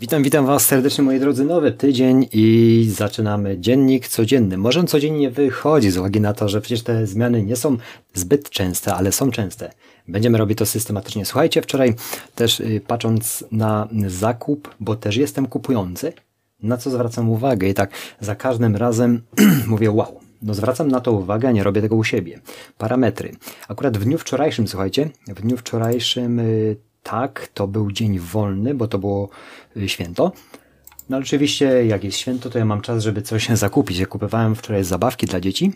Witam, witam Was serdecznie moi drodzy, nowy tydzień i zaczynamy dziennik codzienny. Może on codziennie wychodzi z uwagi na to, że przecież te zmiany nie są zbyt częste, ale są częste. Będziemy robić to systematycznie. Słuchajcie, wczoraj też y, patrząc na zakup, bo też jestem kupujący, na co zwracam uwagę i tak za każdym razem mówię wow, no zwracam na to uwagę, nie robię tego u siebie. Parametry. Akurat w dniu wczorajszym, słuchajcie, w dniu wczorajszym y, tak, to był dzień wolny, bo to było y, święto. No oczywiście, jak jest święto, to ja mam czas, żeby coś zakupić. Ja kupowałem wczoraj zabawki dla dzieci,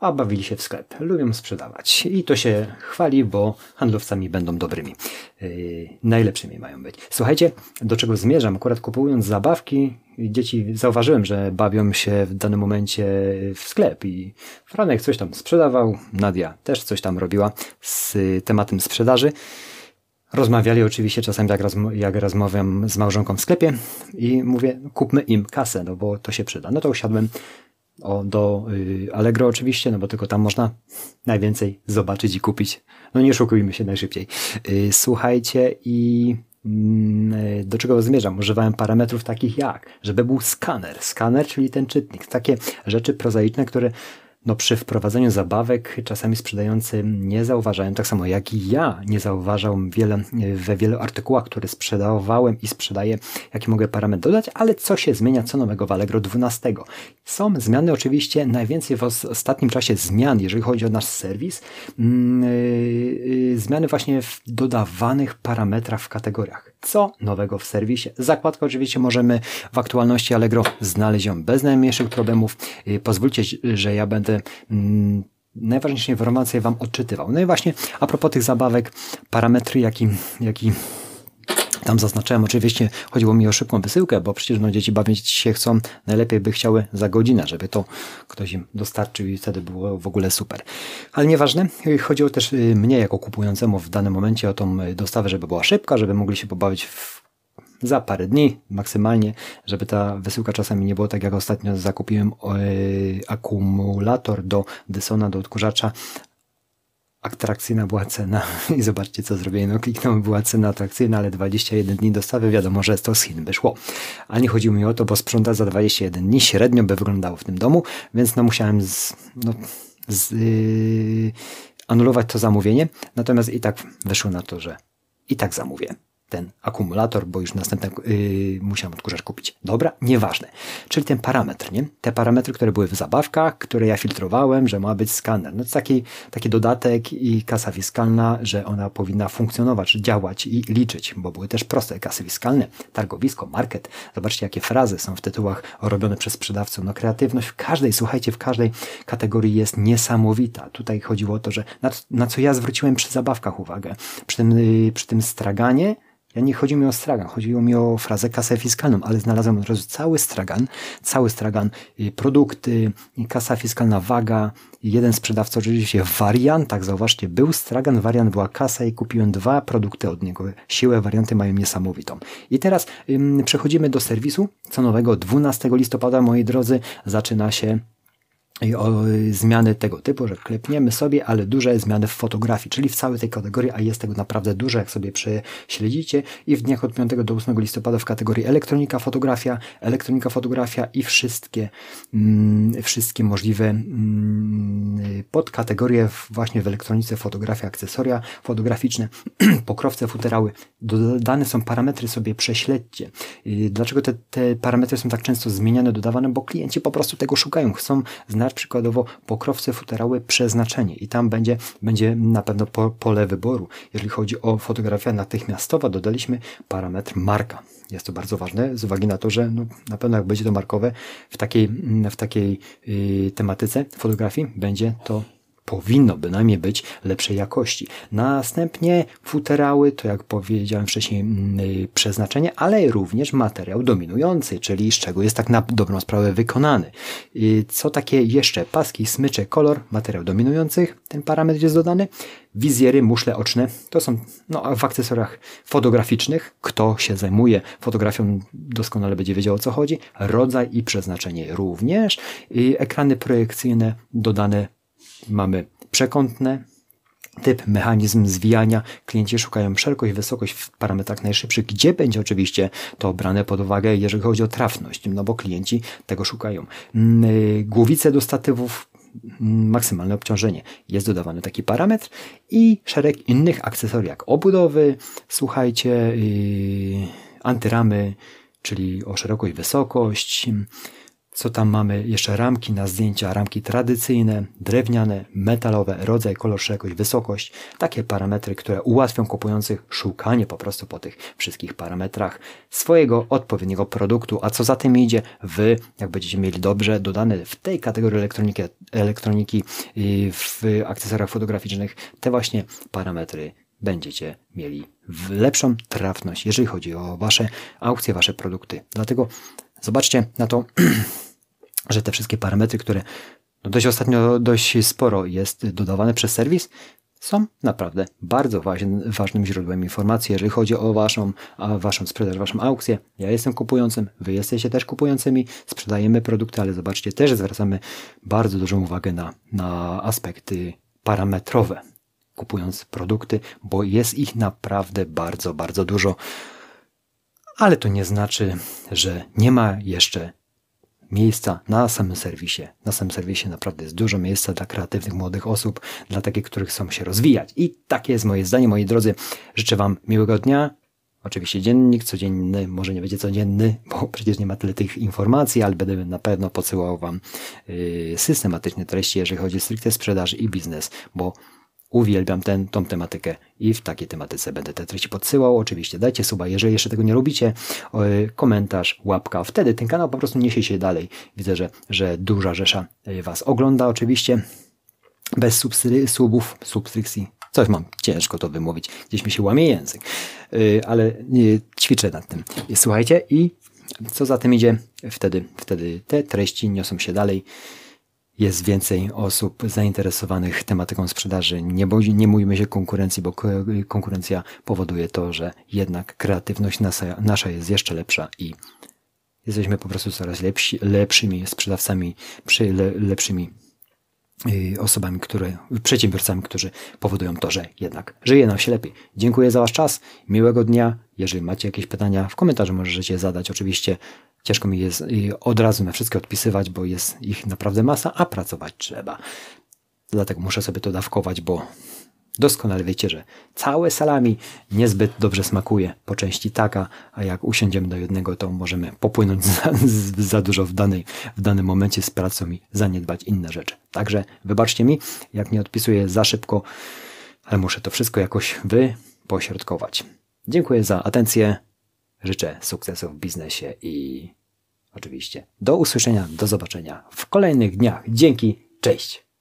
a bawili się w sklep. Lubią sprzedawać. I to się chwali, bo handlowcami będą dobrymi. Yy, najlepszymi mają być. Słuchajcie, do czego zmierzam? Akurat kupując zabawki, dzieci zauważyłem, że bawią się w danym momencie w sklep i Franek coś tam sprzedawał, Nadia też coś tam robiła z tematem sprzedaży. Rozmawiali oczywiście czasami jak, rozm jak rozmawiam z małżonką w sklepie i mówię, kupmy im kasę, no bo to się przyda. No to usiadłem o, do y, Allegro oczywiście, no bo tylko tam można najwięcej zobaczyć i kupić. No nie szukujmy się najszybciej. Y, słuchajcie i mm, y, do czego zmierzam? Używałem parametrów takich jak, żeby był skaner. Skaner, czyli ten czytnik. Takie rzeczy prozaiczne, które no przy wprowadzeniu zabawek czasami sprzedający nie zauważają, tak samo jak i ja nie zauważam wiele, we wielu artykułach, które sprzedawałem i sprzedaję, jaki mogę parametr dodać, ale co się zmienia, co nowego w Allegro 12. Są zmiany oczywiście, najwięcej w ostatnim czasie zmian, jeżeli chodzi o nasz serwis, yy, zmiany właśnie w dodawanych parametrach w kategoriach. Co nowego w serwisie? Zakładkę oczywiście możemy w aktualności Allegro znaleźć ją bez najmniejszych problemów. Pozwólcie, że ja będę mm, najważniejsze informacje Wam odczytywał. No i właśnie a propos tych zabawek, parametry, jaki, jaki tam zaznaczyłem, oczywiście chodziło mi o szybką wysyłkę, bo przecież no, dzieci bawić się chcą, najlepiej by chciały za godzinę, żeby to ktoś im dostarczył i wtedy było w ogóle super. Ale nieważne, chodziło też y, mnie jako kupującemu w danym momencie o tą dostawę, żeby była szybka, żeby mogli się pobawić w za parę dni maksymalnie, żeby ta wysyłka czasami nie było tak jak ostatnio zakupiłem yy, akumulator do Dysona, do odkurzacza, atrakcyjna była cena. I zobaczcie co zrobiłem, no kliknąłem, była cena atrakcyjna, ale 21 dni dostawy, wiadomo, że to z Chin wyszło. Ale nie chodziło mi o to, bo sprzątać za 21 dni średnio by wyglądało w tym domu, więc no musiałem z, no, z, yy, anulować to zamówienie, natomiast i tak wyszło na to, że i tak zamówię ten akumulator, bo już następny yy, musiałem odkurzacz kupić. Dobra, nieważne. Czyli ten parametr, nie? Te parametry, które były w zabawkach, które ja filtrowałem, że ma być skaner. No to taki, taki dodatek i kasa fiskalna, że ona powinna funkcjonować, działać i liczyć, bo były też proste kasy fiskalne, targowisko, market. Zobaczcie, jakie frazy są w tytułach robione przez sprzedawców. No kreatywność w każdej, słuchajcie, w każdej kategorii jest niesamowita. Tutaj chodziło o to, że na, na co ja zwróciłem przy zabawkach uwagę. Przy tym, yy, przy tym straganie ja nie chodzi mi o stragan, chodziło mi o frazę kasę fiskalną, ale znalazłem od razu cały stragan, cały stragan, y, produkty, kasa fiskalna, waga, jeden sprzedawca oczywiście w wariantach, zauważcie, był stragan, wariant była kasa i kupiłem dwa produkty od niego. Siłę warianty mają niesamowitą. I teraz ym, przechodzimy do serwisu, co nowego 12 listopada, moi drodzy, zaczyna się o zmiany tego typu, że klepniemy sobie, ale duże zmiany w fotografii, czyli w całej tej kategorii, a jest tego naprawdę dużo, jak sobie prześledzicie i w dniach od 5 do 8 listopada w kategorii elektronika, fotografia, elektronika, fotografia i wszystkie, mm, wszystkie możliwe mm, podkategorie właśnie w elektronice, fotografia, akcesoria fotograficzne, pokrowce, futerały. Dodane są parametry, sobie prześledźcie. Dlaczego te, te parametry są tak często zmieniane, dodawane? Bo klienci po prostu tego szukają, chcą przykładowo pokrowce futerały przeznaczenie i tam będzie, będzie na pewno po, pole wyboru. Jeżeli chodzi o fotografię natychmiastowa, dodaliśmy parametr marka. Jest to bardzo ważne z uwagi na to, że no, na pewno jak będzie to markowe w takiej, w takiej yy, tematyce fotografii, będzie to powinno bynajmniej być lepszej jakości. Następnie futerały, to jak powiedziałem wcześniej, mm, y, przeznaczenie, ale również materiał dominujący, czyli z czego jest tak na dobrą sprawę wykonany. Co takie jeszcze? Paski, smycze, kolor, materiał dominujących, ten parametr jest dodany. Wizjery, muszle oczne, to są no, w akcesoriach fotograficznych. Kto się zajmuje fotografią, doskonale będzie wiedział o co chodzi. Rodzaj i przeznaczenie również. I ekrany projekcyjne dodane mamy przekątne, typ, mechanizm zwijania. Klienci szukają szerokość, wysokość w parametrach najszybszych, gdzie będzie oczywiście to brane pod uwagę, jeżeli chodzi o trafność, no bo klienci tego szukają. Mm, y, głowice do statywów mm, maksymalne obciążenie. Jest dodawany taki parametr i szereg innych akcesorii, jak obudowy, słuchajcie, yy, antyramy, czyli o szerokość, wysokość, co tam mamy? Jeszcze ramki na zdjęcia, ramki tradycyjne, drewniane, metalowe, rodzaj, kolor, szerokość, wysokość. Takie parametry, które ułatwią kupujących szukanie po prostu po tych wszystkich parametrach swojego odpowiedniego produktu. A co za tym idzie, wy, jak będziecie mieli dobrze dodane w tej kategorii elektroniki, elektroniki w akcesoriach fotograficznych, te właśnie parametry będziecie mieli lepszą trafność, jeżeli chodzi o Wasze aukcje, Wasze produkty. Dlatego zobaczcie na to że te wszystkie parametry, które no dość ostatnio dość sporo jest dodawane przez serwis, są naprawdę bardzo ważnym źródłem informacji, jeżeli chodzi o waszą, waszą sprzedaż, waszą aukcję. Ja jestem kupującym, wy jesteście też kupującymi, sprzedajemy produkty, ale zobaczcie, też zwracamy bardzo dużą uwagę na, na aspekty parametrowe, kupując produkty, bo jest ich naprawdę bardzo, bardzo dużo. Ale to nie znaczy, że nie ma jeszcze miejsca na samym serwisie. Na samym serwisie naprawdę jest dużo miejsca dla kreatywnych młodych osób, dla takich, których chcą się rozwijać. I takie jest moje zdanie, moi drodzy. Życzę Wam miłego dnia. Oczywiście dziennik codzienny, może nie będzie codzienny, bo przecież nie ma tyle tych informacji, ale będę na pewno podsyłał Wam yy, systematyczne treści, jeżeli chodzi o stricte sprzedaż i biznes, bo Uwielbiam ten, tą tematykę i w takiej tematyce będę te treści podsyłał. Oczywiście dajcie suba, jeżeli jeszcze tego nie robicie, komentarz, łapka. Wtedy ten kanał po prostu niesie się dalej. Widzę, że, że duża rzesza e, Was ogląda oczywiście. Bez subów, subskrypcji. Coś mam, ciężko to wymówić. Gdzieś mi się łamie język. E, ale ćwiczę nad tym. Słuchajcie i co za tym idzie, wtedy, wtedy te treści niosą się dalej jest więcej osób zainteresowanych tematyką sprzedaży. Nie, boi, nie się konkurencji, bo konkurencja powoduje to, że jednak kreatywność nasza, nasza jest jeszcze lepsza i jesteśmy po prostu coraz lepsi, lepszymi sprzedawcami, przy, le, lepszymi y, osobami, które, przedsiębiorcami, którzy powodują to, że jednak żyje nam się lepiej. Dziękuję za Wasz czas, miłego dnia. Jeżeli macie jakieś pytania, w komentarzu możecie zadać. Oczywiście Ciężko mi jest od razu na wszystkie odpisywać, bo jest ich naprawdę masa, a pracować trzeba. Dlatego muszę sobie to dawkować, bo doskonale wiecie, że całe salami niezbyt dobrze smakuje, po części taka, a jak usiądziemy do jednego, to możemy popłynąć za, za dużo w, danej, w danym momencie z pracą i zaniedbać inne rzeczy. Także wybaczcie mi, jak nie odpisuję za szybko, ale muszę to wszystko jakoś wypośrodkować. Dziękuję za atencję. Życzę sukcesu w biznesie i oczywiście do usłyszenia, do zobaczenia w kolejnych dniach. Dzięki, cześć!